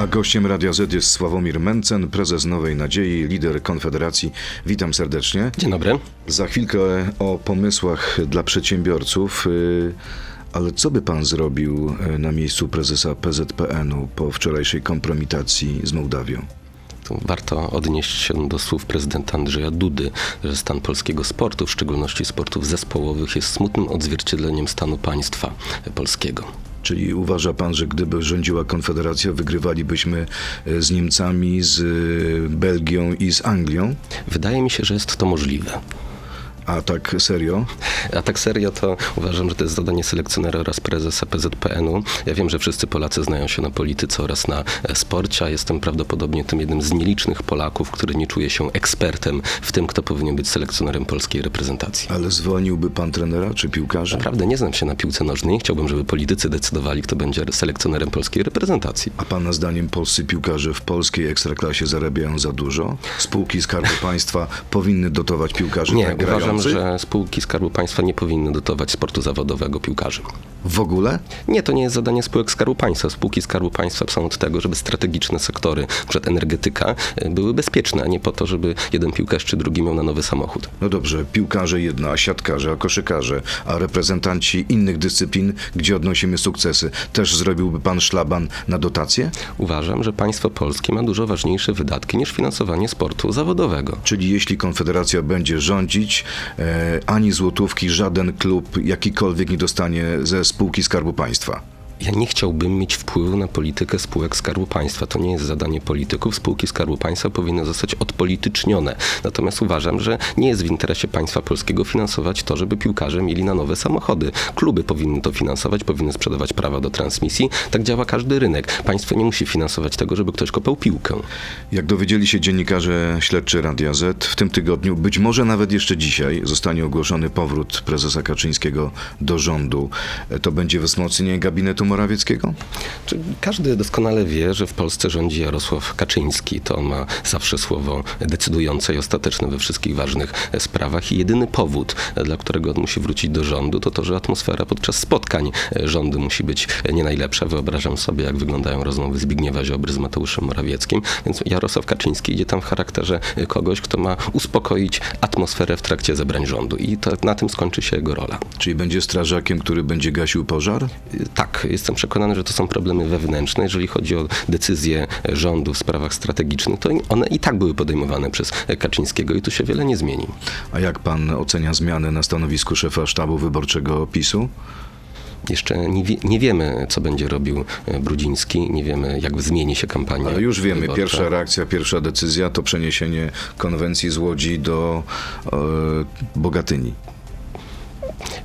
A gościem Radia Z jest Sławomir Mencen, prezes Nowej Nadziei, lider Konfederacji. Witam serdecznie. Dzień dobry. Za chwilkę o pomysłach dla przedsiębiorców. y, Ale co by pan zrobił y, na miejscu prezesa PZPN-u po wczorajszej kompromitacji z Mołdawią? Warto odnieść się do słów prezydenta Andrzeja Dudy, że stan polskiego sportu, w szczególności sportów zespołowych, jest smutnym odzwierciedleniem stanu państwa polskiego. Czyli uważa pan, że gdyby rządziła Konfederacja, wygrywalibyśmy y, z Niemcami, z y, Belgią i z Anglią? Wydaje mi się, że jest to możliwe. A tak serio? A tak serio to uważam, że to jest zadanie selekcjonera oraz prezesa PZPN-u. Ja wiem, że wszyscy Polacy znają się na polityce oraz na e, sporcie, a jestem prawdopodobnie tym jednym z nielicznych Polaków, który nie czuje się ekspertem w tym, kto powinien być selekcjonerem polskiej reprezentacji. Ale zwolniłby pan trenera czy piłkarzy? Naprawdę nie znam się na piłce nożnej. Chciałbym, żeby politycy decydowali, kto będzie selekcjonerem polskiej reprezentacji. A pana zdaniem polscy piłkarze w polskiej ekstraklasie zarabiają za dużo? Spółki Skarbu Państwa powinny dotować piłkarzy Nie, tak uważam? Że spółki Skarbu Państwa nie powinny dotować sportu zawodowego piłkarzy. W ogóle? Nie, to nie jest zadanie spółek Skarbu Państwa. Spółki Skarbu Państwa są od tego, żeby strategiczne sektory, np. energetyka, y, były bezpieczne, a nie po to, żeby jeden piłkarz czy drugi miał na nowy samochód. No dobrze, piłkarze jedno, a siatkarze, a koszykarze, a reprezentanci innych dyscyplin, gdzie odnosimy sukcesy. Też zrobiłby pan szlaban na dotacje? Uważam, że państwo polskie ma dużo ważniejsze wydatki niż finansowanie sportu zawodowego. Czyli jeśli Konfederacja będzie rządzić, e, ani złotówki żaden klub jakikolwiek nie dostanie ze spółki Skarbu Państwa. Ja nie chciałbym mieć wpływu na politykę spółek Skarbu Państwa. To nie jest zadanie polityków. Spółki Skarbu Państwa powinny zostać odpolitycznione. Natomiast uważam, że nie jest w interesie państwa polskiego finansować to, żeby piłkarze mieli na nowe samochody. Kluby powinny to finansować, powinny sprzedawać prawa do transmisji. Tak działa każdy rynek. Państwo nie musi finansować tego, żeby ktoś kopał piłkę. Jak dowiedzieli się dziennikarze śledczy Radia Z, w tym tygodniu, być może nawet jeszcze dzisiaj, zostanie ogłoszony powrót prezesa Kaczyńskiego do rządu. To będzie wzmocnienie gabinetu Morawieckiego? Czy każdy doskonale wie, że w Polsce rządzi Jarosław Kaczyński. To on ma zawsze słowo decydujące i ostateczne we wszystkich ważnych sprawach. I jedyny powód, dla którego on musi wrócić do rządu, to to, że atmosfera podczas spotkań rządu musi być nie najlepsza. Wyobrażam sobie, jak wyglądają rozmowy Zbigniewa Ziobry z Mateuszem Morawieckim. Więc Jarosław Kaczyński idzie tam w charakterze kogoś, kto ma uspokoić atmosferę w trakcie zebrań rządu. I to, na tym skończy się jego rola. Czyli będzie strażakiem, który będzie gasił pożar? Tak, jestem przekonany, że to są problemy wewnętrzne. Jeżeli chodzi o decyzje rządu w sprawach strategicznych, to one i tak były podejmowane przez Kaczyńskiego i tu się wiele nie zmieni. A jak pan ocenia zmiany na stanowisku szefa sztabu wyborczego PiSu? Jeszcze nie, wie, nie wiemy, co będzie robił e, Brudziński, nie wiemy, jak zmieni się kampania. Ale już wiemy, wyborcza. pierwsza reakcja, pierwsza decyzja to przeniesienie konwencji z Łodzi do e, Bogatyni.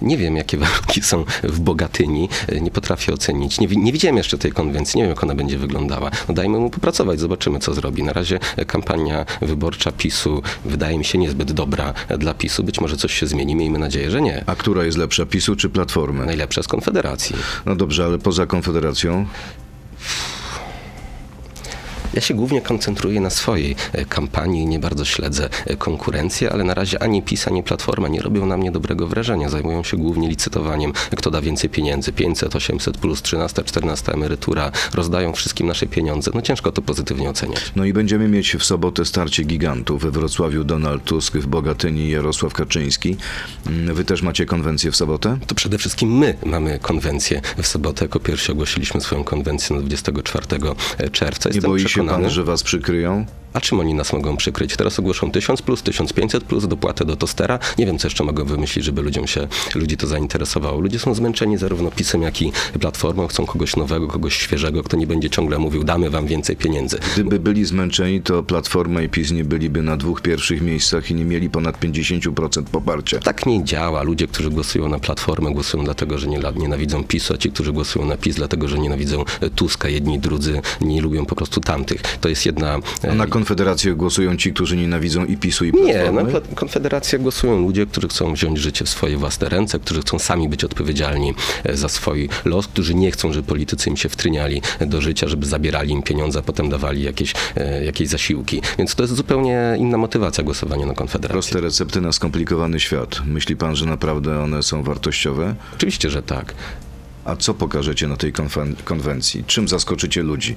Nie wiem, jakie warunki są w Bogatyni, e, nie potrafię ocenić. Nie, nie widziałem jeszcze tej konwencji, nie wiem, jak ona będzie wyglądała. No dajmy mu popracować, zobaczymy, co zrobi. Na razie e, kampania wyborcza PiSu wydaje mi się niezbyt dobra e, dla PiSu. Być może coś się zmieni, miejmy nadzieję, że nie. A która jest lepsza, PiSu czy Platformy? Najlepsza z Konfederacji. No dobrze, ale poza Konfederacją? Ja się głównie koncentruję na swojej e, kampanii, nie bardzo śledzę e, konkurencję, ale na razie ani PiS, ani Platforma nie robią na mnie dobrego wrażenia. Zajmują się głównie licytowaniem, kto da więcej pieniędzy. 500, 800 plus 13, 14 emerytura. Rozdają wszystkim nasze pieniądze. No ciężko to pozytywnie oceniać. No i będziemy mieć w sobotę starcie gigantów. We Wrocławiu Donald Tusk, w Bogatyni Jarosław Kaczyński. Mm, Wy też macie konwencję w sobotę? To przede wszystkim my mamy konwencję w sobotę. Jako pierwsi ogłosiliśmy swoją konwencję na 24 czerwca. Nie Jestem boi się przekonany. pan, że was przykryją? A czym oni nas mogą przykryć? Teraz ogłoszą 1000 plus, 1500 plus, dopłatę do tostera. Nie wiem, co jeszcze mogą wymyślić, żeby ludziom się, ludzi to zainteresowało. Ludzie są zmęczeni zarówno pisem, jak i platformą. Chcą kogoś nowego, kogoś świeżego, kto nie będzie ciągle mówił, damy wam więcej pieniędzy. Gdyby byli zmęczeni, to Platforma i PiS nie byliby na dwóch pierwszych miejscach i nie mieli ponad 50% poparcia. Tak nie działa. Ludzie, którzy głosują na Platformę, głosują dlatego, że nie, nienawidzą PiSu, a ci, którzy głosują na PiS, dlatego, że nienawidzą e, Tuska. Jedni drudzy nie lubią po prostu tamtych. To jest jedna... e, A na Konfederację głosują ci, którzy nienawidzą i PiSu i Nie, na Pla- Konfederację głosują ludzie, którzy chcą wziąć życie w swoje własne ręce, którzy chcą sami być odpowiedzialni e, za swój los, którzy nie chcą, żeby politycy im się wtryniali do życia, żeby zabierali im pieniądze, a potem dawali jakieś, e, jakieś zasiłki. Więc to jest zupełnie inna motywacja głosowania na Konfederację. Proste recepty na skomplikowany świat. Myśli pan, że naprawdę one są wartościowe? Oczywiście, że tak. A co pokażecie na tej konwen- konwencji? Czym zaskoczycie ludzi?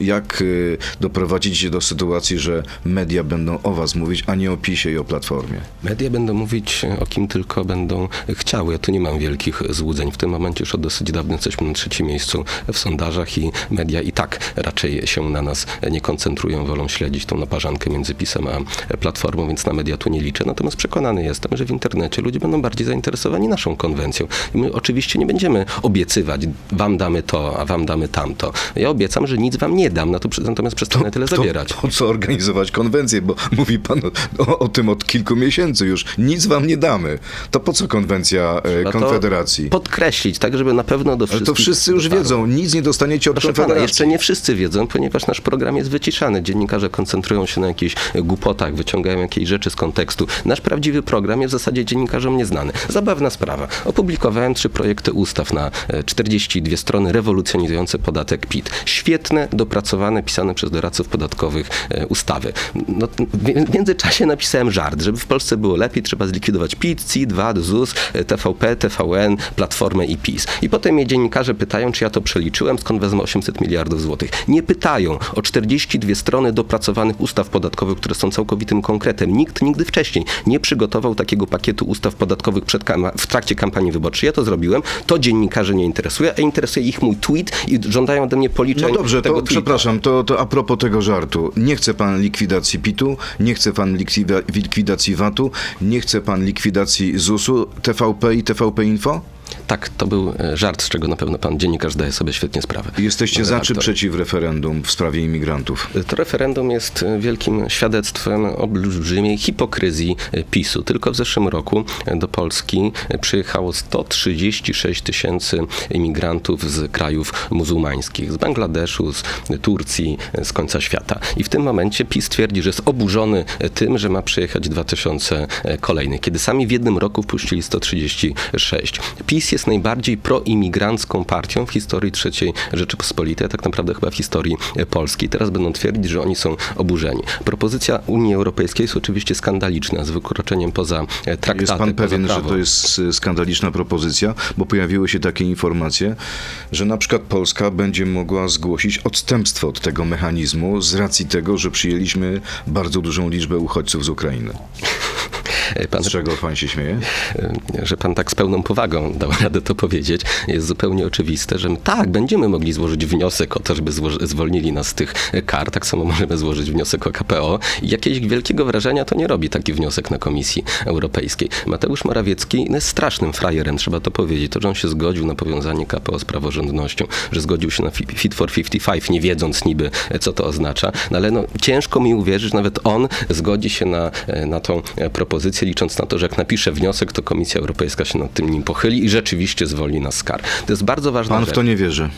Jak y, doprowadzicie do sytuacji, że media będą o was mówić, a nie o PiSie i o Platformie? Media będą mówić o kim tylko będą chciały. Ja tu nie mam wielkich złudzeń. W tym momencie już od dosyć dawno jesteśmy na trzecim miejscu w sondażach i media i tak raczej się na nas nie koncentrują, wolą śledzić tą naparzankę między PiSem a Platformą, więc na media tu nie liczę. Natomiast przekonany jestem, że w internecie ludzie będą bardziej zainteresowani naszą konwencją. I my oczywiście nie będziemy obiecywać, wam damy to, a wam damy tamto. Ja obiecam, że nic wam nie dam, na to, natomiast przestanę tyle zabierać. Po co organizować konwencję? Bo mówi pan o, o, tym od kilku miesięcy już. Nic wam nie damy. To po co konwencja e, Trzeba to Konfederacji? Podkreślić, tak żeby na pewno do Ale wszystkich... to wszyscy już dotarło. wiedzą. Nic nie dostaniecie od Proszę pana, Konfederacji. jeszcze nie wszyscy wiedzą, ponieważ nasz program jest wyciszany. Dziennikarze koncentrują się na jakichś głupotach, wyciągają jakieś rzeczy z kontekstu. Nasz prawdziwy program jest w zasadzie dziennikarzom nieznany. Zabawna sprawa. Opublikowałem trzy projekty ustaw na e, 42 strony rewolucjonizujące podatek PIT. Świetne, dopracowane, pisane przez doradców podatkowych e, ustawy. No, w międzyczasie napisałem żart, żeby w Polsce było lepiej, trzeba zlikwidować PIT, CIT, VAT, ZUS, e, TVP, TVN, Platformę i PiS. I potem mnie dziennikarze pytają, czy ja to przeliczyłem, skąd wezmę 800 miliardów złotych. Nie pytają o 42 strony dopracowanych ustaw podatkowych, które są całkowitym konkretem. Nikt nigdy wcześniej nie przygotował takiego pakietu ustaw podatkowych przed w trakcie kampanii wyborczej. Ja to zrobiłem. To dziennikarzy nie interesuje, a interesuje ich mój tweet i żądają ode mnie policzeń No dobrze, tego to tweeta. przepraszam, to, to a propos tego żartu. Nie chce pan likwidacji PIT-u, nie chce pan likwida- likwidacji VAT-u, nie chce pan likwidacji ZUS-u, TVP i TVP Info? Tak, to był e, żart, z czego na pewno pan dziennikarz zdaje sobie świetnie sprawę. Jesteście za czy przeciw referendum w sprawie imigrantów? To referendum jest e, wielkim świadectwem olbrzymiej hipokryzji e, PiSu. Tylko w zeszłym roku e, do Polski e, przyjechało 136 tysięcy imigrantów z krajów muzułmańskich, z Bangladeszu, z Turcji, e, z końca świata. I w tym momencie PiS twierdzi, że jest oburzony e, tym, że ma przyjechać 2000 kolejnych, kiedy sami w jednym roku wpuścili 136. PiS jest najbardziej proimigrancką partią w historii III Rzeczypospolitej, a tak naprawdę chyba w historii e, Polski. Teraz będą twierdzić, że oni są oburzeni. Propozycja Unii Europejskiej jest oczywiście skandaliczna, z wykroczeniem poza e, traktaty, Jest pan pewien, że prawo. to jest y, skandaliczna propozycja, bo pojawiły się takie informacje, że na przykład Polska będzie mogła zgłosić odstępstwo od tego mechanizmu z racji tego, że przyjęliśmy bardzo dużą liczbę uchodźców z Ukrainy. E, Pan Z czego pan się śmieje? że pan tak z pełną powagą dał radę to powiedzieć, jest zupełnie oczywiste, że my, tak, będziemy mogli złożyć wniosek o to, żeby zwolnili nas z tych kar, tak samo możemy złożyć wniosek o KPO i jakiegoś wielkiego wrażenia to nie robi taki wniosek na Komisji Europejskiej. Mateusz Morawiecki jest strasznym frajerem, trzeba to powiedzieć. To, że on się zgodził na powiązanie KPO z praworządnością, że zgodził się na fi- Fit for 55, nie wiedząc niby, e, co to oznacza, no ale no, ciężko mi uwierzyć, że nawet on zgodzi się na, e, na tą e, licząc na to, że jak napisze wniosek, to Komisja Europejska się nad tym nim pochyli i rzeczywiście zwolni nas z kar. To jest bardzo ważna Pan w to nie wierzy.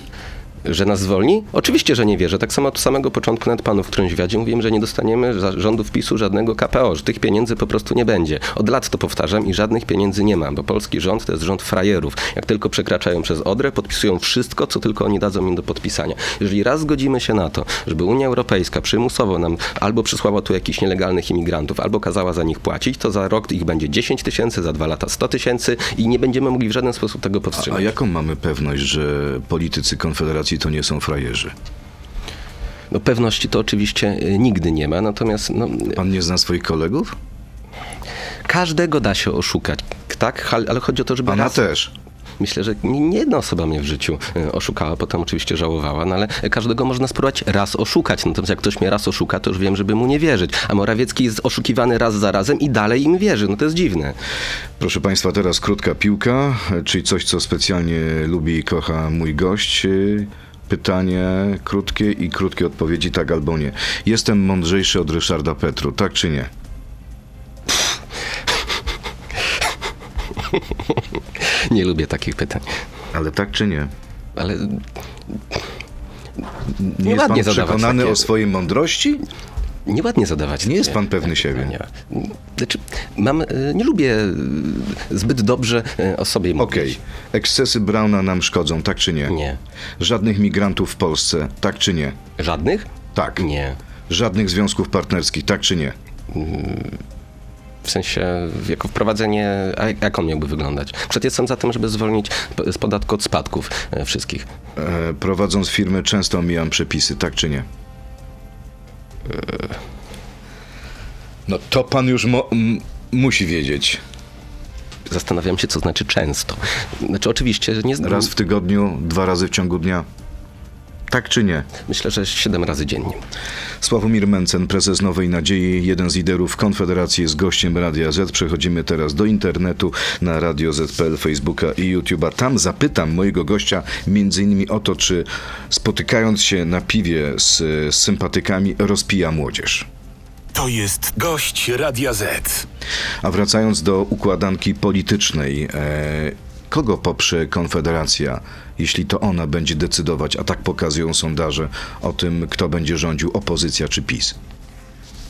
Że nas zwolni? Oczywiście, że nie wierzę. Tak samo od samego początku nawet panu w którymś wywiadzie mówiłem, że nie dostaniemy rządów PiSu żadnego KPO, że tych pieniędzy po prostu nie będzie. Od lat to powtarzam i żadnych pieniędzy nie mam, bo polski rząd to jest rząd frajerów. Jak tylko przekraczają przez Odrę, podpisują wszystko, co tylko oni dadzą im do podpisania. Jeżeli raz zgodzimy się na to, żeby Unia Europejska przymusowo nam albo przysłała tu jakichś nielegalnych imigrantów, albo kazała za nich płacić, to za rok ich będzie 10 tysięcy, za dwa lata 100 tysięcy i nie będziemy mogli w żaden sposób tego A powstrzymać. jaką mamy pewność, że politycy Konfederacji to nie są frajerzy? No pewności to oczywiście y, nigdy nie ma, natomiast no, Pan nie zna swoich kolegów? każdego da się oszukać, tak? Ale chodzi o to, żeby Pana raz... też. Myślę, że nie jedna osoba mnie w życiu y, oszukała, potem oczywiście żałowała, no ale każdego można spróbować raz oszukać. Natomiast jak ktoś mnie raz oszuka, to już wiem, żeby mu nie wierzyć. A Morawiecki jest oszukiwany raz za razem i dalej im wierzy. No to jest dziwne. Proszę Państwa, teraz krótka piłka, czyli coś, co specjalnie lubi i kocha mój gość. Pytanie krótkie i krótkie odpowiedzi, tak albo nie. Jestem mądrzejszy od Ryszarda Petru, tak czy nie? Nie lubię takich pytań. Ale tak czy nie? Ale Nie jest pan przekonany takie- o swojej mądrości? nieładnie zadawać. Nie jest pan pewny siebie. Znaczy, mam, y, nie lubię y, zbyt dobrze y, o sobie mówić. Okej. Ekscesy Brauna nam szkodzą, tak czy nie? Nie. Żadnych migrantów w Polsce, tak czy nie? Żadnych? Tak. Nie. Żadnych związków partnerskich, tak czy nie? W sensie, jako wprowadzenie, a jak on miałby wyglądać? Przecież jestem za tym, żeby zwolnić z podatku od spadków e, wszystkich. E, prowadząc firmę często omijam przepisy, tak czy nie? No to pan już musi wiedzieć. Zastanawiam się, co znaczy często. Znaczy, oczywiście, nie znam. Raz w tygodniu, dwa razy w ciągu dnia. Tak czy nie? Myślę, że siedem razy dziennie. Sławomir Mencen, prezes Nowej Nadziei, jeden z liderów Konfederacji, jest gościem Radia Z. Przechodzimy teraz do internetu na Radio Z.pl, Facebooka i YouTube'a. Tam zapytam mojego gościa między innymi o to, czy spotykając się na piwie z, z sympatykami rozpija młodzież. To jest gość Radia Z. A wracając do układanki politycznej, e, kogo poprze Konfederacja, jeśli to ona będzie decydować, a tak pokazują sondaże, o tym, kto będzie rządził, opozycja czy PiS?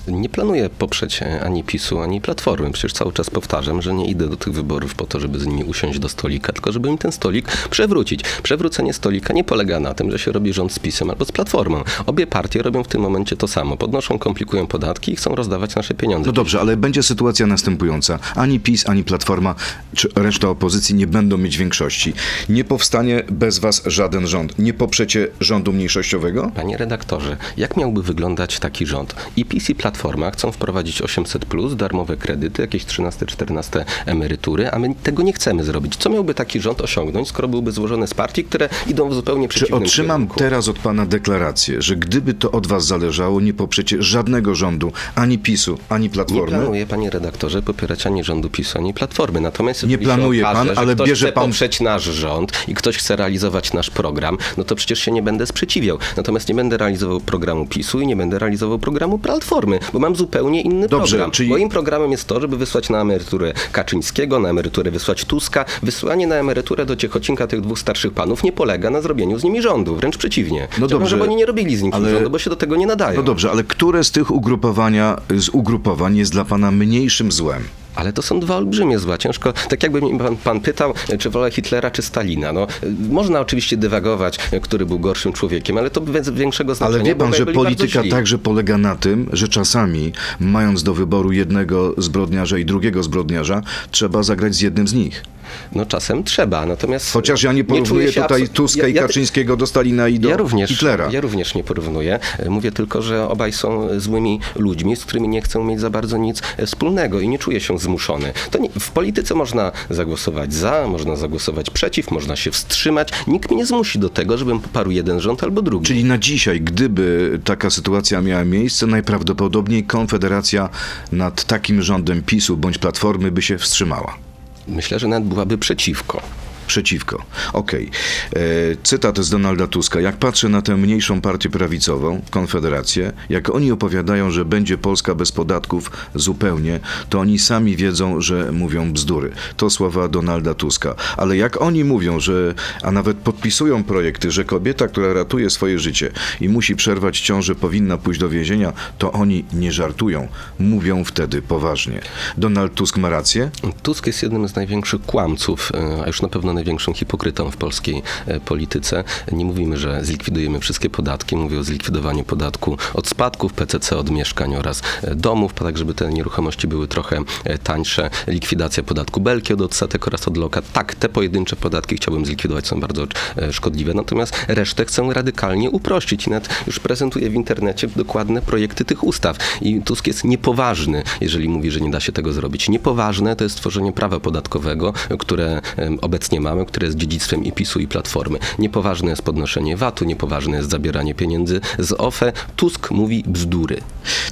Nie planuję poprzeć e, ani PiSu, ani Platformy. Przecież cały czas powtarzam, że nie idę do tych wyborów po to, żeby z nimi usiąść do stolika, tylko żeby im ten stolik przewrócić. Przewrócenie stolika nie polega na tym, że się robi rząd z PiSem albo z Platformą. Obie partie robią w tym momencie to samo. Podnoszą, komplikują podatki i chcą rozdawać nasze pieniądze. No dobrze, ale będzie sytuacja następująca. Ani PiS, ani Platforma, czy reszta opozycji nie będą mieć większości. Nie powstanie bez was żaden rząd. Nie poprzecie rządu mniejszościowego? Panie redaktorze, jak miałby wyglądać taki rząd? I PiS i Platforma chcą wprowadzić 800, plus, darmowe kredyty, jakieś 13-14 emerytury, a my tego nie chcemy zrobić. Co miałby taki rząd osiągnąć, skoro byłby złożony z partii, które idą w zupełnie Czy przeciwnym otrzymam kierunku? teraz od pana deklarację, że gdyby to od was zależało, nie poprzecie żadnego rządu, ani PiSu, ani Nie Platformy? planuję, panie redaktorze, popierać ani rządu PiSu, ani Platformy. Natomiast Nie planuje okaże, pan, ale ktoś bierze chce pan- poprzeć nasz rząd i ktoś chce realizować nasz program, no to przecież się nie będę sprzeciwiał. Natomiast nie będę realizował programu PiSu i nie będę realizował programu Platformy, bo mam zupełnie inny Dobrze, program. czyli- Moim programem jest to, żeby wysłać na emeryturę Kaczyńskiego, na emeryturę wysłać Tuska. Wysłanie na emeryturę do Ciechocinka tych dwóch starszych panów nie polega na zrobieniu z nimi rządu, wręcz przeciwnie. Chciałbym, dobrze, żeby oni nie robili z nich ale- rządu, bo się do tego nie nadają. No dobrze, ale które z tych ugrupowania, z ugrupowań jest dla pana mniejszym złem? Ale to są dwa olbrzymie zła. Ciężko, tak jakby mnie pan, pan pytał, czy wolę Hitlera czy Stalina. No, można oczywiście dywagować, który był gorszym człowiekiem, ale to bez większego znaczenia. Ale wie pan, że polityka także polega na tym, że czasami, mając do wyboru jednego zbrodniarza i drugiego zbrodniarza, trzeba zagrać z jednym z nich. No czasem trzeba, natomiast... Chociaż ja nie porównuję się tutaj Tuska ja- i ja- Kaczyńskiego do Stalina i do ja również, Hitlera. Ja również nie porównuję. Mówię tylko, że obaj są złymi ludźmi, z którymi nie chcę mieć za bardzo nic wspólnego i nie czuję się zmuszony. To nie, w polityce można zagłosować za, można zagłosować przeciw, można się wstrzymać. Nikt mnie nie zmusi do tego, żebym poparł jeden rząd albo drugi. Czyli na dzisiaj, gdyby taka sytuacja miała miejsce, najprawdopodobniej Konfederacja nad takim rządem PiSu bądź Platformy by się wstrzymała. Myślę, że nawet byłaby przeciwko. Przeciwko. Okej. E, Cytat z Donalda Tuska. Jak patrzę na tę mniejszą partię prawicową, Konfederację, jak oni opowiadają, że będzie Polska bez podatków zupełnie, to oni sami wiedzą, że mówią bzdury. To słowa Donalda Tuska. Ale jak oni mówią, że, a nawet podpisują projekty, że kobieta, która ratuje swoje życie i musi przerwać ciążę, powinna pójść do więzienia, to oni nie żartują. Mówią wtedy poważnie. Donald Tusk ma rację? Tusk jest jednym z największych kłamców, e, a już na pewno największą hipokrytą w polskiej e, polityce. Nie mówimy, że zlikwidujemy wszystkie podatki, mówię o zlikwidowaniu podatku od spadków, PCC od mieszkań oraz e, domów, tak żeby te nieruchomości były trochę e, tańsze. Likwidacja podatku Belki od odsetek oraz od lokat. Tak, te pojedyncze podatki chciałbym zlikwidować, są bardzo szkodliwe, natomiast resztę chcę radykalnie uprościć i nawet już prezentuję w internecie dokładne projekty tych ustaw. I Tusk jest niepoważny, jeżeli mówi, że nie da się tego zrobić. Niepoważne to jest tworzenie prawa podatkowego, które obecnie mamy, które jest dziedzictwem i PiSu i Platformy. Niepoważne jest podnoszenie VAT-u, niepoważne jest zabieranie pieniędzy z OFE. Tusk mówi bzdury.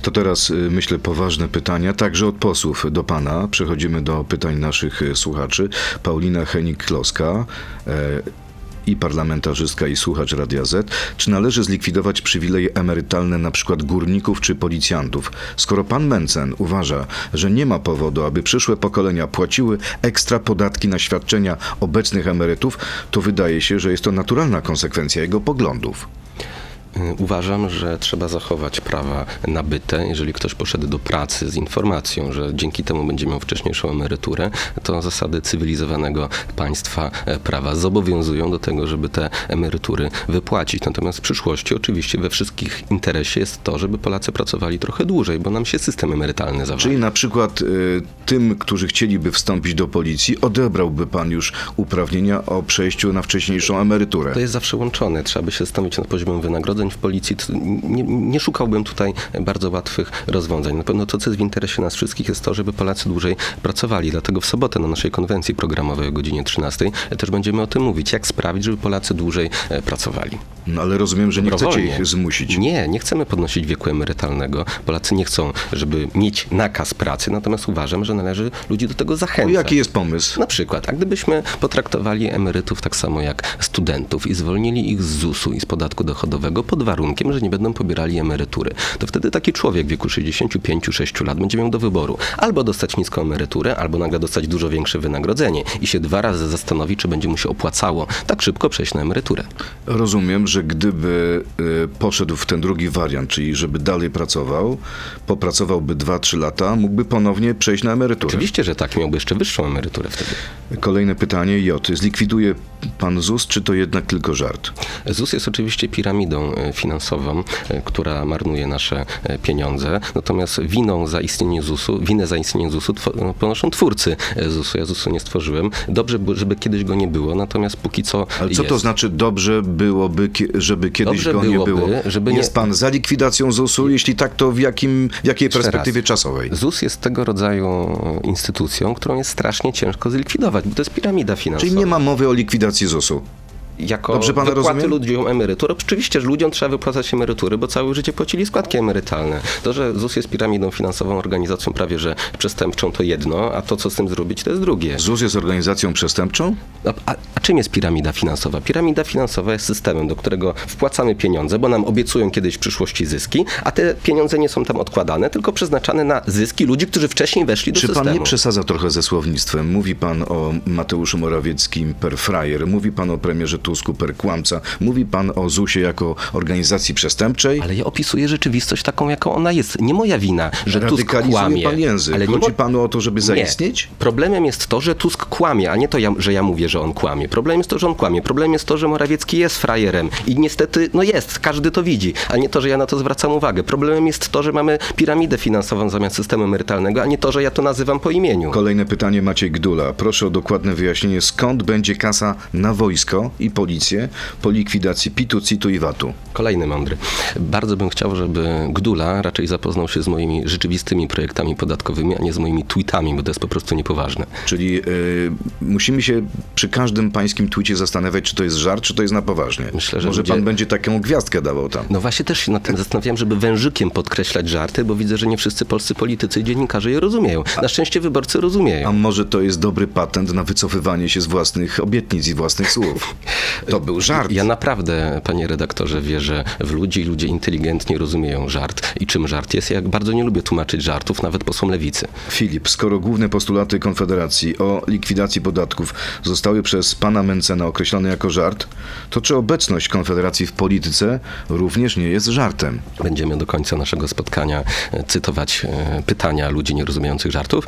To teraz y, myślę poważne pytania, także od posłów do pana. Przechodzimy do pytań naszych y, słuchaczy. Paulina Henik-Kloska. E, i parlamentarzystka i słuchacz Radia Z, czy należy zlikwidować przywileje emerytalne na przykład górników czy policjantów? Skoro pan Mencen uważa, że nie ma powodu, aby przyszłe pokolenia płaciły ekstra podatki na świadczenia obecnych emerytów, to wydaje się, że jest to naturalna konsekwencja jego poglądów. Y, Uważam, że trzeba zachować prawa nabyte. Jeżeli ktoś poszedł do pracy z informacją, że dzięki temu będzie miał wcześniejszą emeryturę, to zasady cywilizowanego państwa e, prawa zobowiązują do tego, żeby te emerytury wypłacić. Natomiast w przyszłości oczywiście we wszystkich interesie jest to, żeby Polacy pracowali trochę dłużej, bo nam się system emerytalny zawali. Czyli na przykład y, tym, którzy chcieliby wstąpić do policji, odebrałby pan już uprawnienia o przejściu na wcześniejszą emeryturę. To jest zawsze łączone. Trzeba by się zastanowić nad poziomem wynagrodzeń w policji. Nie, nie szukałbym tutaj bardzo łatwych rozwiązań. Na pewno to, co jest w interesie nas wszystkich, jest to, żeby Polacy dłużej pracowali. Dlatego w sobotę na naszej konwencji programowej o godzinie 13 też będziemy o tym mówić, jak sprawić, żeby Polacy dłużej e, pracowali. No, ale rozumiem, że nie chcecie Dobrowolnie. ich zmusić. Nie, nie chcemy podnosić wieku emerytalnego. Polacy nie chcą, żeby mieć nakaz pracy, natomiast uważam, że należy ludzi do tego No, zachęcać. jaki jest pomysł? Na przykład, a gdybyśmy potraktowali emerytów tak samo jak studentów i zwolnili ich z ZUS-u i z podatku dochodowego pod warunkiem, że nie będą pobierali emerytury, to wtedy taki człowiek w wieku 65-6 lat będzie miał do wyboru albo dostać niską emeryturę, albo nagle dostać dużo większe wynagrodzenie i się dwa razy zastanowi, czy będzie mu się opłacało tak szybko przejść na emeryturę. Rozumiem, że gdyby y, poszedł w ten drugi wariant, czyli żeby dalej pracował, popracowałby 2-3 lata, mógłby ponownie przejść na emeryturę. Oczywiście, że tak, miałby jeszcze wyższą emeryturę wtedy. Kolejne pytanie, J. Zlikwiduje pan ZUS, czy to jednak tylko żart? ZUS jest oczywiście piramidą finansową, e, która marnuje nasze e, pieniądze, natomiast winą za istnienie ZUS-u, winę za istnienie ZUS-u no, ponoszą twórcy e, ZUS-u. Ja ZUS-u nie stworzyłem. Dobrze, by- żeby kiedyś go nie było, natomiast póki co Ale co jest. to znaczy dobrze byłoby, żeby kiedyś Dobrze go nie byłoby, było? żeby nie- Jest pan za likwidacją ZUS-u? Jeśli tak, to w, jakim, w jakiej perspektywie czasowej? ZUS jest tego rodzaju instytucją, którą jest strasznie ciężko zlikwidować, bo to jest piramida finansowa. Czyli nie ma mowy o likwidacji ZUS-u. Jako Dobrze pana wypłaty rozumiem? ludziom emerytur. Oczywiście, że ludziom trzeba wypłacać emerytury, bo całe życie płacili składki emerytalne. To, że ZUS jest piramidą finansową, organizacją prawie że przestępczą, to jedno, a to, co z tym zrobić, to jest drugie. ZUS jest organizacją przestępczą? A, a, a czym jest piramida finansowa? Piramida finansowa jest systemem, do którego wpłacamy pieniądze, bo nam obiecują kiedyś w przyszłości zyski, a te pieniądze nie są tam odkładane, tylko przeznaczane na zyski ludzi, którzy wcześniej weszli do Czy systemu. pan nie przesadza trochę ze słownictwem? Mówi pan o Mateuszu Morawieckim per frajer, mówi pan o premierze Tusku per kłamca, mówi pan o ZUS-ie jako organizacji przestępczej. Ale ja opisuję rzeczywistość taką, jaką ona jest. Nie moja wina, że Tusk kłamie. pan język. Ale Chodzi mo- panu o to, żeby zaistnieć? Nie. Problemem jest to, że Tusk kłamie, a nie to, ja, że ja mówię, że on kłamie. Problem jest to, że on kłamie. Problem jest to, że Morawiecki jest frajerem i niestety, no jest, każdy to widzi, a nie to, że ja na to zwracam uwagę. Problemem jest to, że mamy piramidę finansową zamiast systemu emerytalnego, a nie to, że ja to nazywam po imieniu. Kolejne pytanie Maciej Gdula. Proszę o dokładne wyjaśnienie, skąd będzie kasa na wojsko i policję po likwidacji PIT-u, CIT-u i VAT-u? Kolejny mądry. Bardzo bym chciał, żeby Gdula raczej zapoznał się z moimi rzeczywistymi projektami podatkowymi, a nie z moimi tweetami, bo to jest po prostu niepoważne. Czyli y, musimy się przy każdym pańskim twicie zastanawiać, czy to jest żart, czy to jest na poważnie. Myślę, że Może pan będzie taką gwiazdkę dawał tam. No właśnie też się nad tym zastanawiałem, żeby wężykiem podkreślać żarty, bo widzę, że nie wszyscy polscy politycy i dziennikarze je rozumieją. Na szczęście wyborcy A rozumieją. może to jest dobry patent na wycofywanie się z własnych obietnic i własnych słów? To był żart. Ja naprawdę, panie redaktorze, wierzę w ludzi i ludzie inteligentnie rozumieją żart. I czym żart jest? Ja bardzo nie lubię tłumaczyć żartów, nawet posłom lewicy. Filip, skoro główne postulaty Konfederacji o likwidacji podatków zostały przez pana Mencena określone jako żart, to czy obecność Konfederacji w polityce również nie jest żartem? Będziemy do końca naszego spotkania e, cytować e, pytania ludzi nierozumiejących żartów.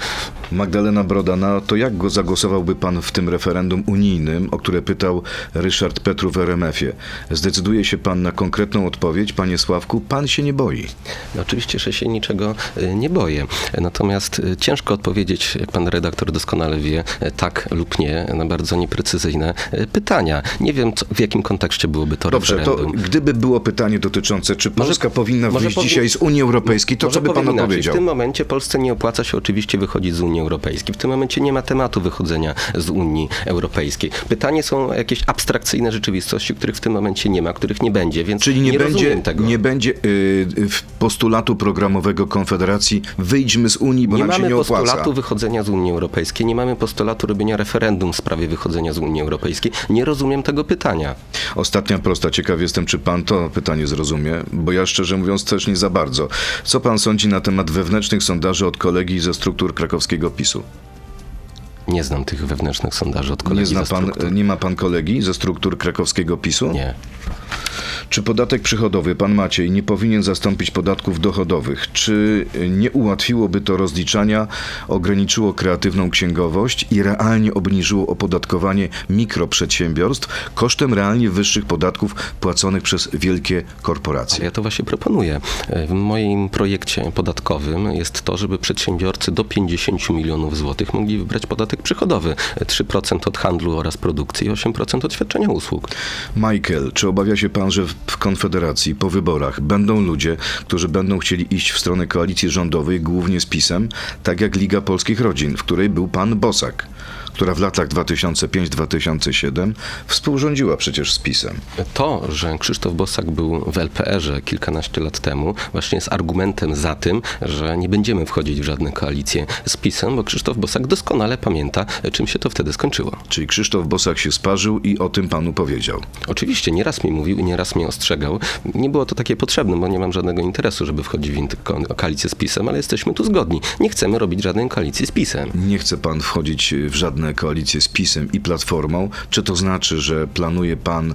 Magdalena Brodana, to jak go zagłosowałby pan w tym referendum unijnym, o które pytał Ryszard Petru w RMF-ie? Zdecyduje się pan na konkretną odpowiedź, panie Sławku, pan się nie boi. No oczywiście, że się niczego e, nie boję. Natomiast e, ciężko odpowiedzieć, jak pan redaktor doskonale wie, e, tak lub nie, na bardzo nieprecyzyjne pytania. Nie wiem, co, w jakim kontekście byłoby to Dobrze, to referendum. gdyby było pytanie dotyczące, czy Może- Polska powinna może wyjść powi- dzisiaj z Unii Europejskiej, to co by pan odpowiedział? W tym momencie Polsce nie opłaca się oczywiście wychodzić z Unii Europejskiej. W tym momencie nie ma tematu wychodzenia z Unii Europejskiej. Pytanie są jakieś abstrakcyjne rzeczywistości, których w tym momencie nie ma, których nie będzie, więc Czyli nie, będzie, rozumiem tego. nie będzie y, y, w postulatu programowego Konfederacji wyjdźmy z Unii, bo nie nam się mamy nie opłaca. postulatu wychodzenia z Unii Europejskiej, nie mamy postulatu robienia referendum w sprawie wychodzenia z Unii Europejskiej. Nie rozumiem tego pytania. Ostatnia prosta. Ciekaw jestem, czy pan to pytanie zrozumie, bo ja szczerze mówiąc też nie za bardzo. Co pan sądzi na temat wewnętrznych sondaży od kolegi ze struktur krakowskiego PiSu? Nie znam tych wewnętrznych sondaży od kolegi Nie, zna pan, nie ma pan kolegi ze struktur krakowskiego PiSu? Nie. Czy podatek przychodowy, pan Maciej, nie powinien zastąpić podatków dochodowych? Czy nie ułatwiłoby to rozliczania, ograniczyło kreatywną księgowość i realnie obniżyło opodatkowanie mikroprzedsiębiorstw kosztem realnie wyższych podatków płaconych przez wielkie korporacje? Ja to właśnie proponuję. W moim projekcie podatkowym jest to, żeby przedsiębiorcy do 50 milionów złotych mogli wybrać podatek przychodowy. 3% od handlu oraz produkcji i 8% od świadczenia usług. Michael, czy obawia się pan, że w Konfederacji po wyborach będą ludzie, którzy będą chcieli iść w stronę koalicji rządowej, głównie z PiSem, tak jak Liga Polskich Rodzin, w której był pan Bosak, która w latach 2005-2007 współrządziła przecież z PiSem? To, że Krzysztof Bosak był w LPR-ze kilkanaście lat temu, właśnie jest argumentem za tym, że nie będziemy wchodzić w żadne koalicje z PiSem, bo Krzysztof Bosak doskonale pamięta, czym się to wtedy skończyło. Czyli Krzysztof Bosak się sparzył i o tym panu powiedział. Oczywiście, nieraz mi mówił i nieraz mnie ostrzegał. Nie było to takie potrzebne, bo nie mam żadnego interesu, żeby wchodzić w ko- koalicję z PiSem, ale jesteśmy tu zgodni. Nie chcemy robić żadnej koalicji z PiSem. Nie chce pan wchodzić w żadne koalicje z PiSem i Platformą. Czy to znaczy, że planuje pan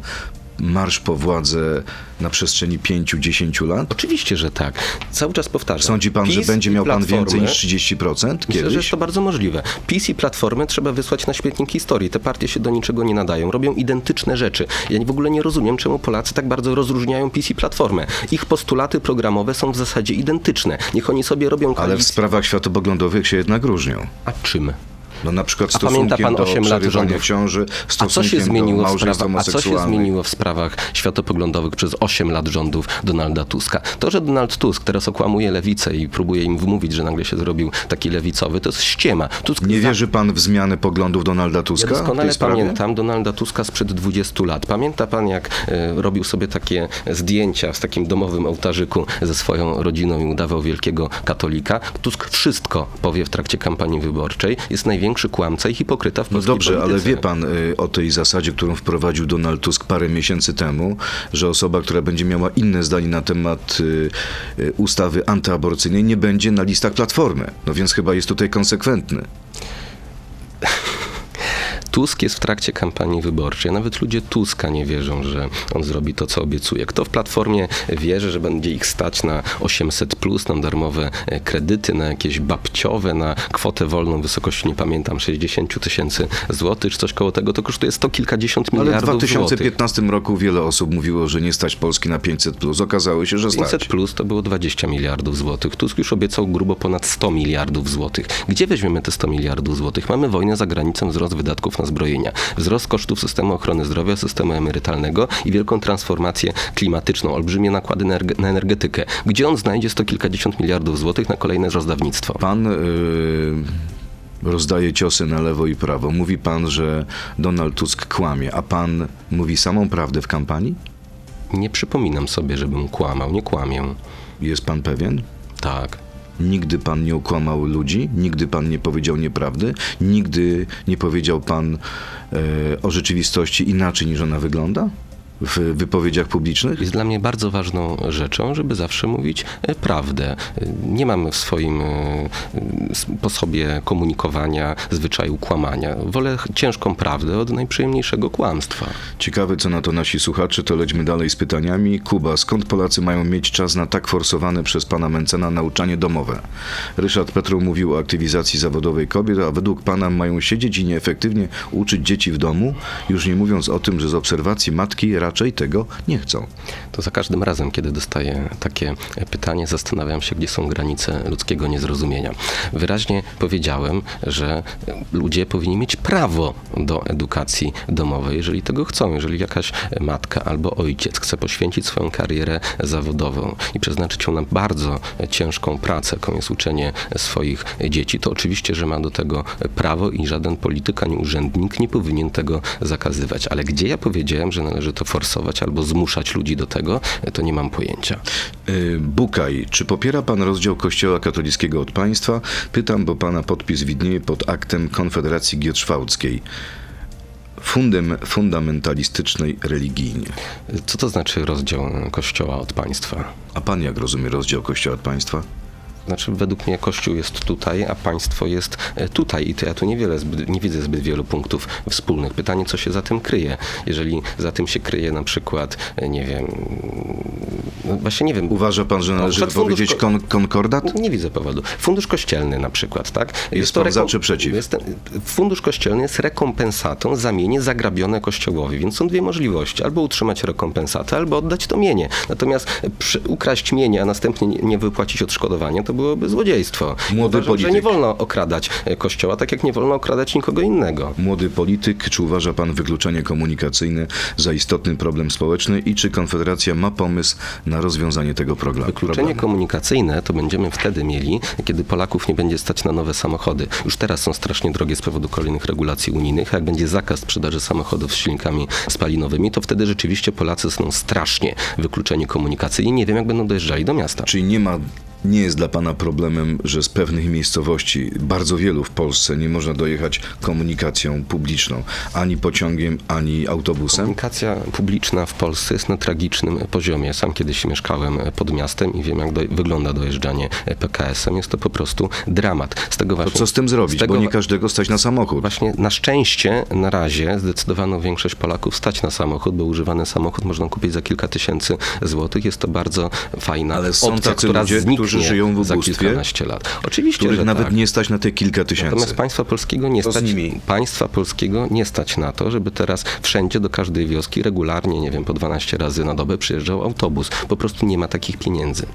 marsz po władzę na przestrzeni 5-10 lat? Oczywiście, że tak. Cały czas powtarzam. Sądzi pan, że PiS będzie i miał pan więcej niż 30% Myślę, że kiedyś? jest to bardzo możliwe. PiS i Platformę trzeba wysłać na śmietnik historii. Te partie się do niczego nie nadają. Robią identyczne rzeczy. Ja w ogóle nie rozumiem, czemu Polacy tak bardzo rozróżniają PiS i Platformę. Ich postulaty programowe są w zasadzie identyczne. Niech oni sobie robią Ale w koalicję. sprawach światopoglądowych się jednak różnią. A czym? No na przykład A pamięta pan do 8 lat rządów? ciąży, A co się zmieniło w sprawach, a co się zmieniło w sprawach światopoglądowych przez 8 lat rządów Donalda Tuska? To, że Donald Tusk teraz okłamuje lewicę i próbuje im wmówić, że nagle się zrobił taki lewicowy, to jest ściema. Tusk Nie za- wierzy pan w zmianę poglądów Donalda Ja Tuska? tej doskonale pamiętam Donalda Tuska sprzed 20 lat. Pamięta pan, jak e, robił sobie takie zdjęcia z takim domowym ołtarzyku ze swoją rodziną i udawał wielkiego katolika? Tusk wszystko powie w trakcie kampanii wyborczej. Jest największy kłamca i hipokryta w No polskiej dobrze, ale polityce. wie pan y, o tej zasadzie, którą wprowadził Donald Tusk parę miesięcy temu, że osoba, która będzie miała inne zdanie na temat y, y, ustawy antyaborcyjnej, nie będzie na listach Platformy. No więc chyba jest tutaj konsekwentny. Tusk jest w trakcie kampanii wyborczej. Nawet ludzie Tuska nie wierzą, że on zrobi to, co obiecuje. Kto w Platformie wierzy, że będzie ich stać na 800, plus, na darmowe e, kredyty, na jakieś babciowe, na kwotę wolną w wysokości, nie pamiętam, 60 tysięcy złotych, czy coś koło tego, to kosztuje sto kilkadziesiąt Ale w miliardów złotych. 2015 roku wiele osób mówiło, że nie stać Polski na 500. Plus. Okazało się, że stać. 500 plus to było 20 miliardów złotych. Tusk już obiecał grubo ponad 100 miliardów złotych. Gdzie weźmiemy te 100 miliardów złotych? Mamy wojnę za granicą, wzrost wydatków na zbrojenia, wzrost kosztów systemu ochrony zdrowia, systemu emerytalnego i wielką transformację klimatyczną, olbrzymie nakłady na na energetykę. Gdzie on znajdzie sto kilkadziesiąt miliardów złotych na kolejne rozdawnictwo? Pan y, rozdaje ciosy na lewo i prawo. Mówi pan, że Donald Tusk kłamie, a pan mówi samą prawdę w kampanii? Nie przypominam sobie, żebym kłamał. Nie kłamię. Jest pan pewien? Tak. Nigdy pan nie okłamał ludzi, nigdy pan nie powiedział nieprawdy, nigdy nie powiedział pan e, o rzeczywistości inaczej niż ona wygląda w wypowiedziach publicznych? Jest dla mnie bardzo ważną rzeczą, żeby zawsze mówić e, prawdę. E, Nie mam w swoim e, sposobie komunikowania zwyczaju kłamania. Wolę ciężką prawdę od najprzyjemniejszego kłamstwa. Ciekawe, co na to nasi słuchacze, to lećmy dalej z pytaniami. Kuba, skąd Polacy mają mieć czas na tak forsowane przez pana Mencena nauczanie domowe? Ryszard Petru mówił o aktywizacji zawodowej kobiet, a według pana mają siedzieć i nieefektywnie uczyć dzieci w domu, już nie mówiąc o tym, że z obserwacji matki raczej tego nie chcą. To za każdym razem, kiedy dostaję takie pytanie, zastanawiam się, gdzie są granice ludzkiego niezrozumienia. Wyraźnie powiedziałem, że ludzie powinni mieć prawo do edukacji domowej, jeżeli tego chcą. Jeżeli jakaś matka albo ojciec chce poświęcić swoją karierę zawodową i przeznaczyć ją na bardzo ciężką pracę, jaką jest uczenie swoich dzieci, to oczywiście, że ma do tego prawo i żaden polityk ani urzędnik nie powinien tego zakazywać. Ale gdzie ja powiedziałem, że należy to forsować albo zmuszać ludzi do tego, to nie mam pojęcia. Y, Bukaj, czy popiera pan rozdział Kościoła katolickiego od państwa? Pytam, bo pana podpis widnieje pod aktem Konfederacji Gierczwałckiej. Fundem fundamentalistycznej religijnie. Co to znaczy rozdział Kościoła od państwa? A pan jak rozumie rozdział Kościoła od państwa? Znaczy, według mnie Kościół jest tutaj, a państwo jest e, tutaj. I to ja tu niewiele, zbyt, nie widzę zbyt wielu punktów wspólnych. Pytanie, co się za tym kryje? Jeżeli za tym się kryje na przykład, e, nie wiem, no właśnie nie wiem. Uważa pan, że należy przykład fundusz powiedzieć ko- kon konkordat? Nie widzę powodu. Fundusz kościelny na przykład, tak? Jest to pan za czy przeciw? Jest, fundusz kościelny jest rekompensatą za mienie zagrabione kościołowi, więc są dwie możliwości. Albo utrzymać rekompensatę, albo oddać to mienie. Natomiast ukraść mienie, a następnie nie, nie wypłacić odszkodowania, to byłoby złodziejstwo. Młody Uważam, że nie polityk. wolno okradać e, kościoła, tak jak nie wolno okradać nikogo innego. Młody polityk, czy uważa pan wykluczenie komunikacyjne za istotny problem społeczny i czy Konfederacja ma pomysł na rozwiązanie tego progra- Wykluczenie problemu? komunikacyjne to będziemy wtedy mieli, kiedy Polaków nie będzie stać na nowe samochody. Już teraz są strasznie drogie z powodu kolejnych regulacji unijnych. a Jak będzie zakaz sprzedaży samochodów z silnikami spalinowymi, to wtedy rzeczywiście Polacy są strasznie wykluczeni komunikacyjnie. Nie wiem, jak będą dojeżdżali do miasta. Czyli nie ma, nie jest dla pana problemem, że z pewnych miejscowości, bardzo wielu w Polsce, nie można dojechać komunikacją publiczną, ani pociągiem, ani autobusem? Komunikacja publiczna w Polsce jest na tragicznym poziomie. Sam kiedyś mieszkałem pod miastem i wiem, jak do, wygląda dojeżdżanie PKS-em. Jest to po prostu dramat. Z tego To właśnie, co z tym zrobić? z tego Bo nie każdego stać na samochód. Właśnie na szczęście na razie zdecydowaną większość Polaków stać na samochód, bo używany samochód można kupić za kilka tysięcy złotych. Jest to bardzo fajna Ale są opcja, tacy która ludzie, zniknie którzy żyją w za ubóstwie, kilkanaście lat. Oczywiście, których że nawet tak. nie stać na te kilka tysięcy. Natomiast państwa polskiego nie stać, państwa polskiego nie stać na to, żeby teraz wszędzie do każdej wioski regularnie, nie wiem, po 12 razy na dobę przyjeżdżał autobus. Po prostu nie ma takich pieniędzy.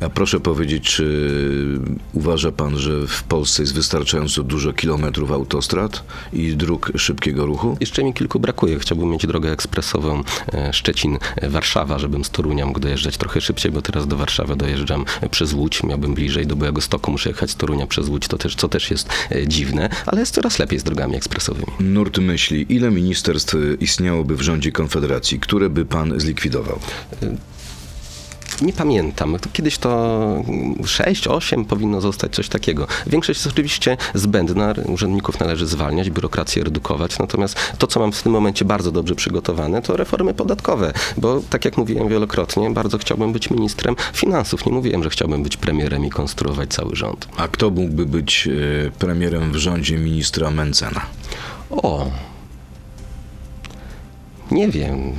A proszę powiedzieć, czy uważa pan, że w Polsce jest wystarczająco dużo kilometrów autostrad i dróg szybkiego ruchu? Jeszcze mi kilku brakuje. Chciałbym mieć drogę ekspresową e, Szczecin-Warszawa, żebym z Torunia mógł dojeżdżać trochę szybciej, bo teraz do Warszawy dojeżdżam e, przez Łódź. Miałbym bliżej do Białego Stoku, muszę jechać z Torunia przez Łódź, to też, co też jest e, dziwne, ale jest coraz lepiej z drogami ekspresowymi. Nurt myśli, ile ministerstw istniałoby w rządzie Konfederacji, które by pan zlikwidował? Nie pamiętam. To Kiedyś to 6, 8 powinno zostać coś takiego. Większość jest oczywiście zbędna. Urzędników należy zwalniać, biurokrację redukować. Natomiast to, co mam w tym momencie bardzo dobrze przygotowane, to reformy podatkowe. Bo tak jak mówiłem wielokrotnie, bardzo chciałbym być ministrem finansów. Nie mówiłem, że chciałbym być premierem i konstruować cały rząd. A kto mógłby być e, premierem w rządzie ministra Mencena? O! Nie wiem.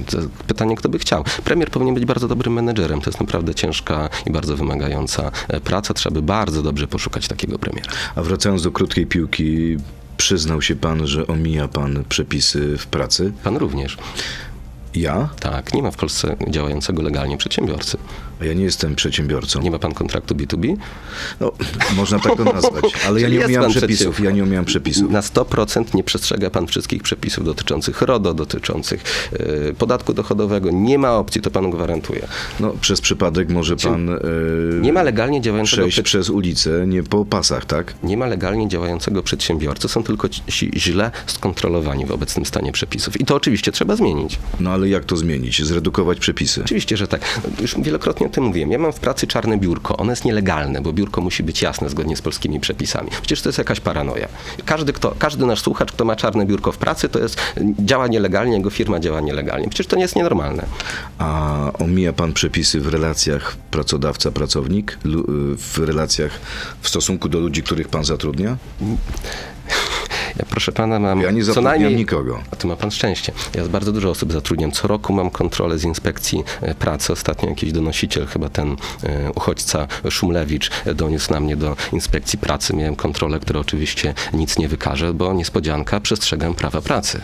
Pytanie, kto by chciał. Premier powinien być bardzo dobrym menedżerem. To jest naprawdę ciężka i bardzo wymagająca e, praca. Trzeba by bardzo dobrze poszukać takiego premiera. A wracając do krótkiej piłki, przyznał się pan, że omija pan przepisy w pracy? Pan również. Ja? Tak, nie ma w Polsce działającego legalnie przedsiębiorcy. A ja nie jestem przedsiębiorcą. Nie ma pan kontraktu B2B? No, można tak to nazwać, ale ja nie pan przepisów. Ja nie omijam przepisów. Na 100% nie przestrzega pan wszystkich przepisów dotyczących RODO, dotyczących e, podatku dochodowego. Nie ma opcji, to panu gwarantuję. No, przez przypadek może pan e, Nie ma legalnie działającego przejść przez ulicę, nie po pasach, tak? Nie ma legalnie działającego przedsiębiorcy, są tylko ci źle skontrolowani w obecnym stanie przepisów. I to oczywiście trzeba zmienić. No ale jak to zmienić? Zredukować przepisy. Oczywiście, że tak. Już wielokrotnie o tym mówiłem. Ja mam w pracy czarne biurko. Ono jest nielegalne, bo biurko musi być jasne zgodnie z polskimi przepisami. Przecież to jest jakaś paranoja. Każdy, kto, każdy nasz słuchacz, kto ma czarne biurko w pracy, to jest działa nielegalnie, jego firma działa nielegalnie. Przecież to nie jest nienormalne. A omija pan przepisy w relacjach pracodawca-pracownik, w relacjach w stosunku do ludzi, których pan zatrudnia? Proszę pana, mam Ja nie co najmniej... nikogo. A tu ma pan szczęście. Ja bardzo dużo osób zatrudniam. Co roku mam kontrolę z inspekcji e, pracy. Ostatnio jakiś donosiciel, chyba ten e, uchodźca Szumlewicz, e, doniósł na mnie do inspekcji pracy. Miałem kontrolę, która oczywiście nic nie wykaże, bo niespodzianka, przestrzegam prawa pracy.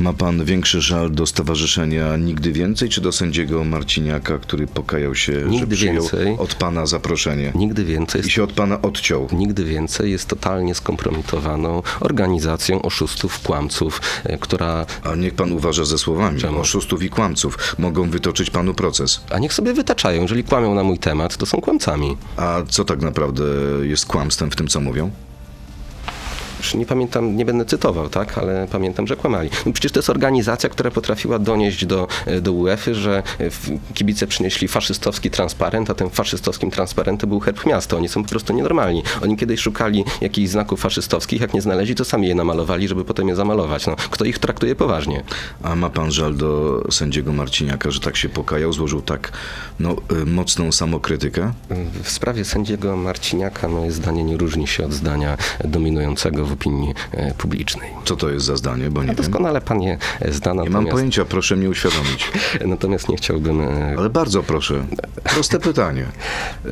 Ma pan większy żal do Stowarzyszenia Nigdy Więcej, czy do sędziego Marciniaka, który pokajał się, że Nigdy przyjął więcej. od pana zaproszenie Nigdy więcej i się od pana odciął? Nigdy więcej jest totalnie skompromitowaną organizacją oszustów, kłamców, e, która A niech pan uważa ze słowami. Czemu? Oszustów i kłamców mogą wytoczyć panu proces. a niech sobie wytaczają. Jeżeli kłamią na mój temat, to są kłamcami. A co tak naprawdę jest kłamstwem w tym, co mówią? Już nie pamiętam, nie będę cytował, tak, ale pamiętam, że kłamali. No przecież to jest organizacja, która potrafiła donieść do, do UEFA, że w- kibice przynieśli faszystowski transparent, a tym faszystowskim transparentem był herb miasta. Oni są po prostu nienormalni. Oni kiedyś szukali jakichś znaków faszystowskich, jak nie znaleźli, to sami je namalowali, żeby potem je zamalować. No, kto ich traktuje poważnie? A ma pan żal do sędziego Marciniaka, że tak się pokajał, złożył tak no, y, mocną samokrytykę? W sprawie sędziego Marciniaka moje zdanie nie różni się od zdania dominującego w opinii e, publicznej. Co to jest za zdanie, bo nie wiem. Doskonale pan je zna, Nie mam pojęcia, proszę mnie uświadomić. natomiast nie chciałbym e, Ale bardzo proszę, proste pytanie. e,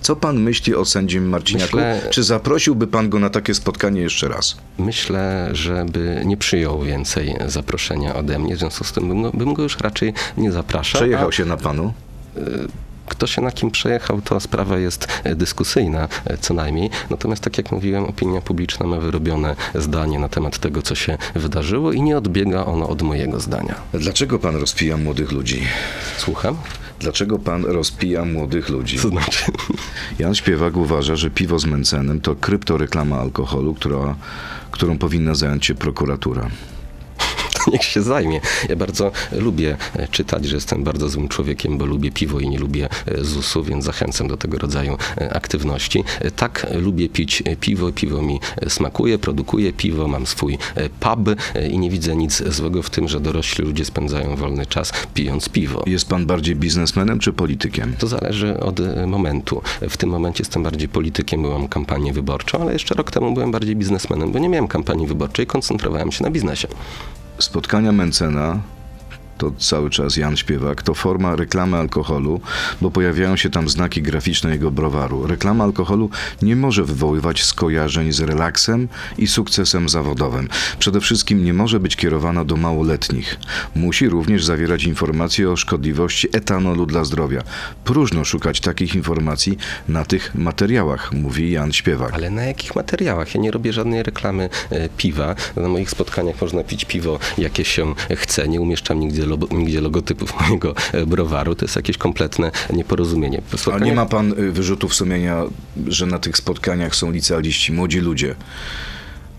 Co pan myśli o sędzim Marciniaku? Myślę- Czy zaprosiłby pan go na takie spotkanie jeszcze raz? Myślę, żeby nie przyjął więcej zaproszenia ode mnie, w związku z tym bym, no, bym go już raczej nie zapraszał. Przejechał a się na panu? Kto się na kim przejechał, to sprawa jest e, dyskusyjna e, co najmniej. Natomiast tak jak mówiłem, opinia publiczna ma wyrobione zdanie na temat tego, co się wydarzyło i nie odbiega ono od mojego zdania. Dlaczego pan rozpija młodych ludzi? Słucham? Dlaczego pan rozpija młodych ludzi? To znaczy... Jan Śpiewak uważa, że piwo z Mencenem to kryptoreklama alkoholu, która, którą powinna zająć się prokuratura. niech się zajmie. Ja bardzo lubię e, czytać, że jestem bardzo złym człowiekiem, bo lubię piwo i nie lubię e, ZUS-u, więc zachęcam do tego rodzaju e, aktywności. Tak, lubię pić piwo, piwo mi smakuje, produkuję piwo, mam swój pub i nie widzę nic złego w tym, że dorośli ludzie spędzają wolny czas pijąc piwo. Jest pan bardziej biznesmenem czy politykiem? To zależy od momentu. W tym momencie jestem bardziej politykiem, byłam kampanię wyborczą, ale jeszcze rok temu byłem bardziej biznesmenem, bo nie miałem kampanii wyborczej, koncentrowałem się na biznesie. Spotkania Mencena to cały czas Jan Śpiewak, to forma reklamy alkoholu, bo pojawiają się tam znaki graficzne jego browaru. Reklama alkoholu nie może wywoływać skojarzeń z relaksem i sukcesem zawodowym. Przede wszystkim nie może być kierowana do małoletnich. Musi również zawierać informacje o szkodliwości etanolu dla zdrowia. Próżno szukać takich informacji na tych materiałach, mówi Jan Śpiewak. Ale na jakich materiałach? Ja nie robię żadnej reklamy e, piwa. Na moich spotkaniach można pić piwo, jakie się chce. Nie umieszczam nigdzie, logo, nigdzie logotypów mojego e, browaru. To jest jakieś kompletne nieporozumienie. A Spotkania- nie ma pan y, wyrzutów sumienia, że na tych spotkaniach są licealiści, młodzi ludzie?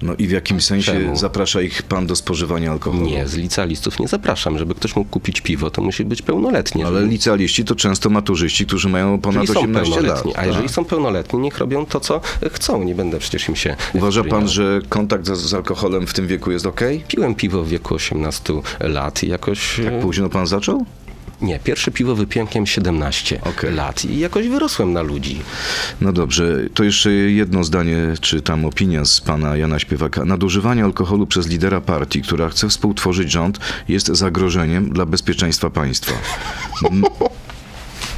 No i w jakim sensie Czemu? zaprasza ich pan do spożywania alkoholu? Nie, z licealistów nie zapraszam. Żeby ktoś mógł kupić piwo, to musi być pełnoletni. Ale Żeby- licealiści to często maturzyści, którzy mają ponad jeżeli są 18 lat. a jeżeli tak? są pełnoletni, niech robią to, co chcą. Nie będę przecież im się Uważa pan, że kontakt z, z alkoholem w tym wieku jest ok? Piłem piwo w wieku 18 lat i jakoś... Tak późno pan zaczął? Nie, pierwsze piwo miałem 17 Okej. lat i jakoś wyrosłem na ludzi. No dobrze, to jeszcze jedno zdanie, czy tam opinia z pana Jana Śpiewaka. Nadużywanie alkoholu przez lidera partii, która chce współtworzyć rząd, jest zagrożeniem dla bezpieczeństwa państwa. M-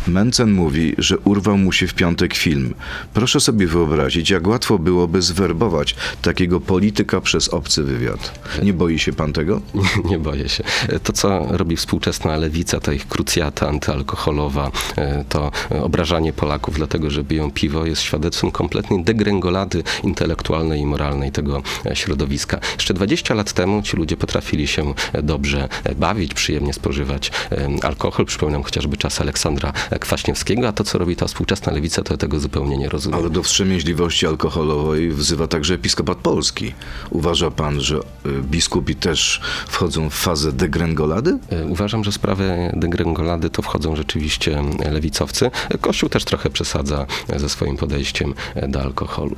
Mencen mówi, że urwał mu się w piątek film. Proszę sobie wyobrazić, jak łatwo byłoby zwerbować takiego polityka przez obcy wywiad. Nie boi się pan tego? Nie, nie boję się. To, co robi współczesna lewica, ta ich krucjata antyalkoholowa, e, to obrażanie Polaków dlatego, że piją piwo, jest świadectwem kompletnej degrengolady intelektualnej i moralnej tego e, środowiska. Jeszcze 20 lat temu ci ludzie potrafili się e, dobrze bawić, przyjemnie spożywać alkohol. Przypominam chociażby czas Aleksandra Kwaśniewskiego, a to, co robi ta współczesna lewica, to ja tego zupełnie nie rozumiem. Ale do wstrzemięźliwości alkoholowej wzywa także episkopat polski. Uważa pan, że y, biskupi też wchodzą w fazę degrengolady? E, Uważam, że w sprawę degrengolady to wchodzą rzeczywiście lewicowcy. Kościół też trochę przesadza ze swoim podejściem do alkoholu.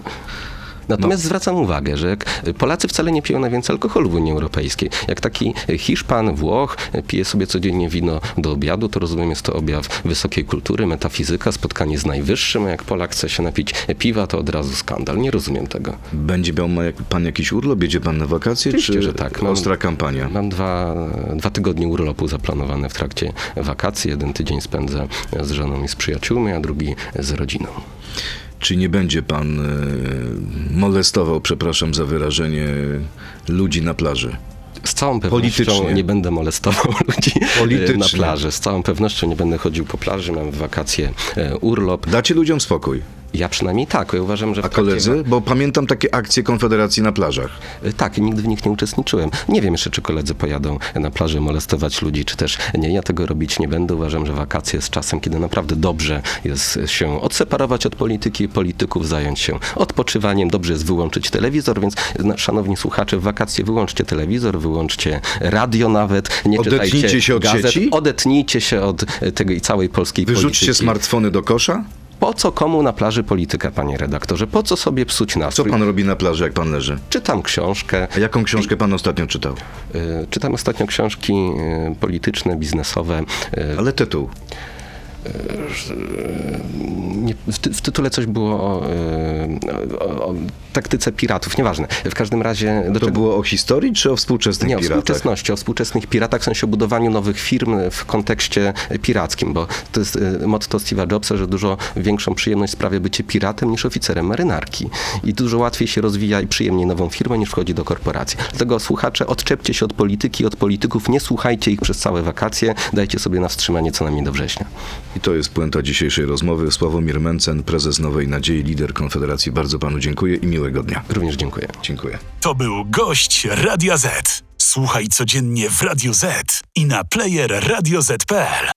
Natomiast zwracam uwagę, że jak Polacy wcale nie piją najwięcej alkoholu w Unii Europejskiej. Jak taki Hiszpan, Włoch pije sobie codziennie wino do obiadu, to rozumiem jest to objaw wysokiej kultury, metafizyka, spotkanie z najwyższym, a jak Polak chce się napić piwa, to od razu skandal. Nie rozumiem tego. Będzie miał pan jakiś urlop? Jedzie pan na wakacje? Oczywiście, czy że tak. Mam- ostra kampania? Mam dwa, dwa tygodnie urlopu zaplanowane w trakcie wakacji. Jeden tydzień spędzę z żoną i z przyjaciółmi, a drugi z rodziną. Czy nie będzie pan y, molestował, przepraszam za wyrażenie, ludzi na plaży? Z całą pewnością nie będę molestował ludzi e, Politycznie. na plaży. Z całą pewnością nie będę chodził po plaży. Mam w wakacje e, urlop. Dacie ludziom spokój. Ja przynajmniej tak. Ja uważam, że w A koledzy? Bo pamiętam takie akcje Konfederacji na plażach. Y, Tak, nigdy w nich nie uczestniczyłem. Nie wiem jeszcze, czy koledzy pojadą na plażę molestować ludzi, czy też nie. Ja tego robić nie będę. Uważam, że wakacje jest czasem, kiedy naprawdę dobrze jest się odseparować od polityki i polityków, zająć się odpoczywaniem. Dobrze jest wyłączyć telewizor, więc no, szanowni słuchacze, w wakacje wyłączcie telewizor, wyłączcie radio nawet. Nie Odetnijcie się od gazet, sieci? Odetnijcie się od y, tej całej polskiej Wyrzućcie polityki. smartfony do kosza? Po co komu na plaży polityka, panie redaktorze? Po co sobie psuć Co nastrój? pan robi na plaży, jak pan leży? Czytam książkę, A jaką książkę pan ostatnio czytał? Y, Czytam ostatnio książki y, polityczne, biznesowe. Y, Ale tytuł. W, ty, w tytule coś było o, y, o, o taktyce piratów, nieważne. W każdym razie do To czego... było o historii czy o współczesnych Nie, o piratach? współczesności, o współczesnych piratach, w sensie o budowaniu nowych firm w kontekście pirackim, bo to jest y, motto Steve'a Jobsa, że dużo większą przyjemność sprawia bycie piratem niż oficerem marynarki. I dużo łatwiej się rozwija i przyjemniej nową firmę niż wchodzi do korporacji. Dlatego słuchacze, odczepcie się od polityki, od polityków, nie słuchajcie ich przez całe wakacje, dajcie sobie na wstrzymanie co najmniej do września. I to jest puenta dzisiejszej rozmowy. Sławomir Mencen, prezes Nowej Nadziei, lider Konfederacji. Bardzo panu dziękuję i miłego dnia. Również dziękuję. Dziękuję. To był gość Radia Z. Słuchaj codziennie w Radio Z i na player radioz.pl.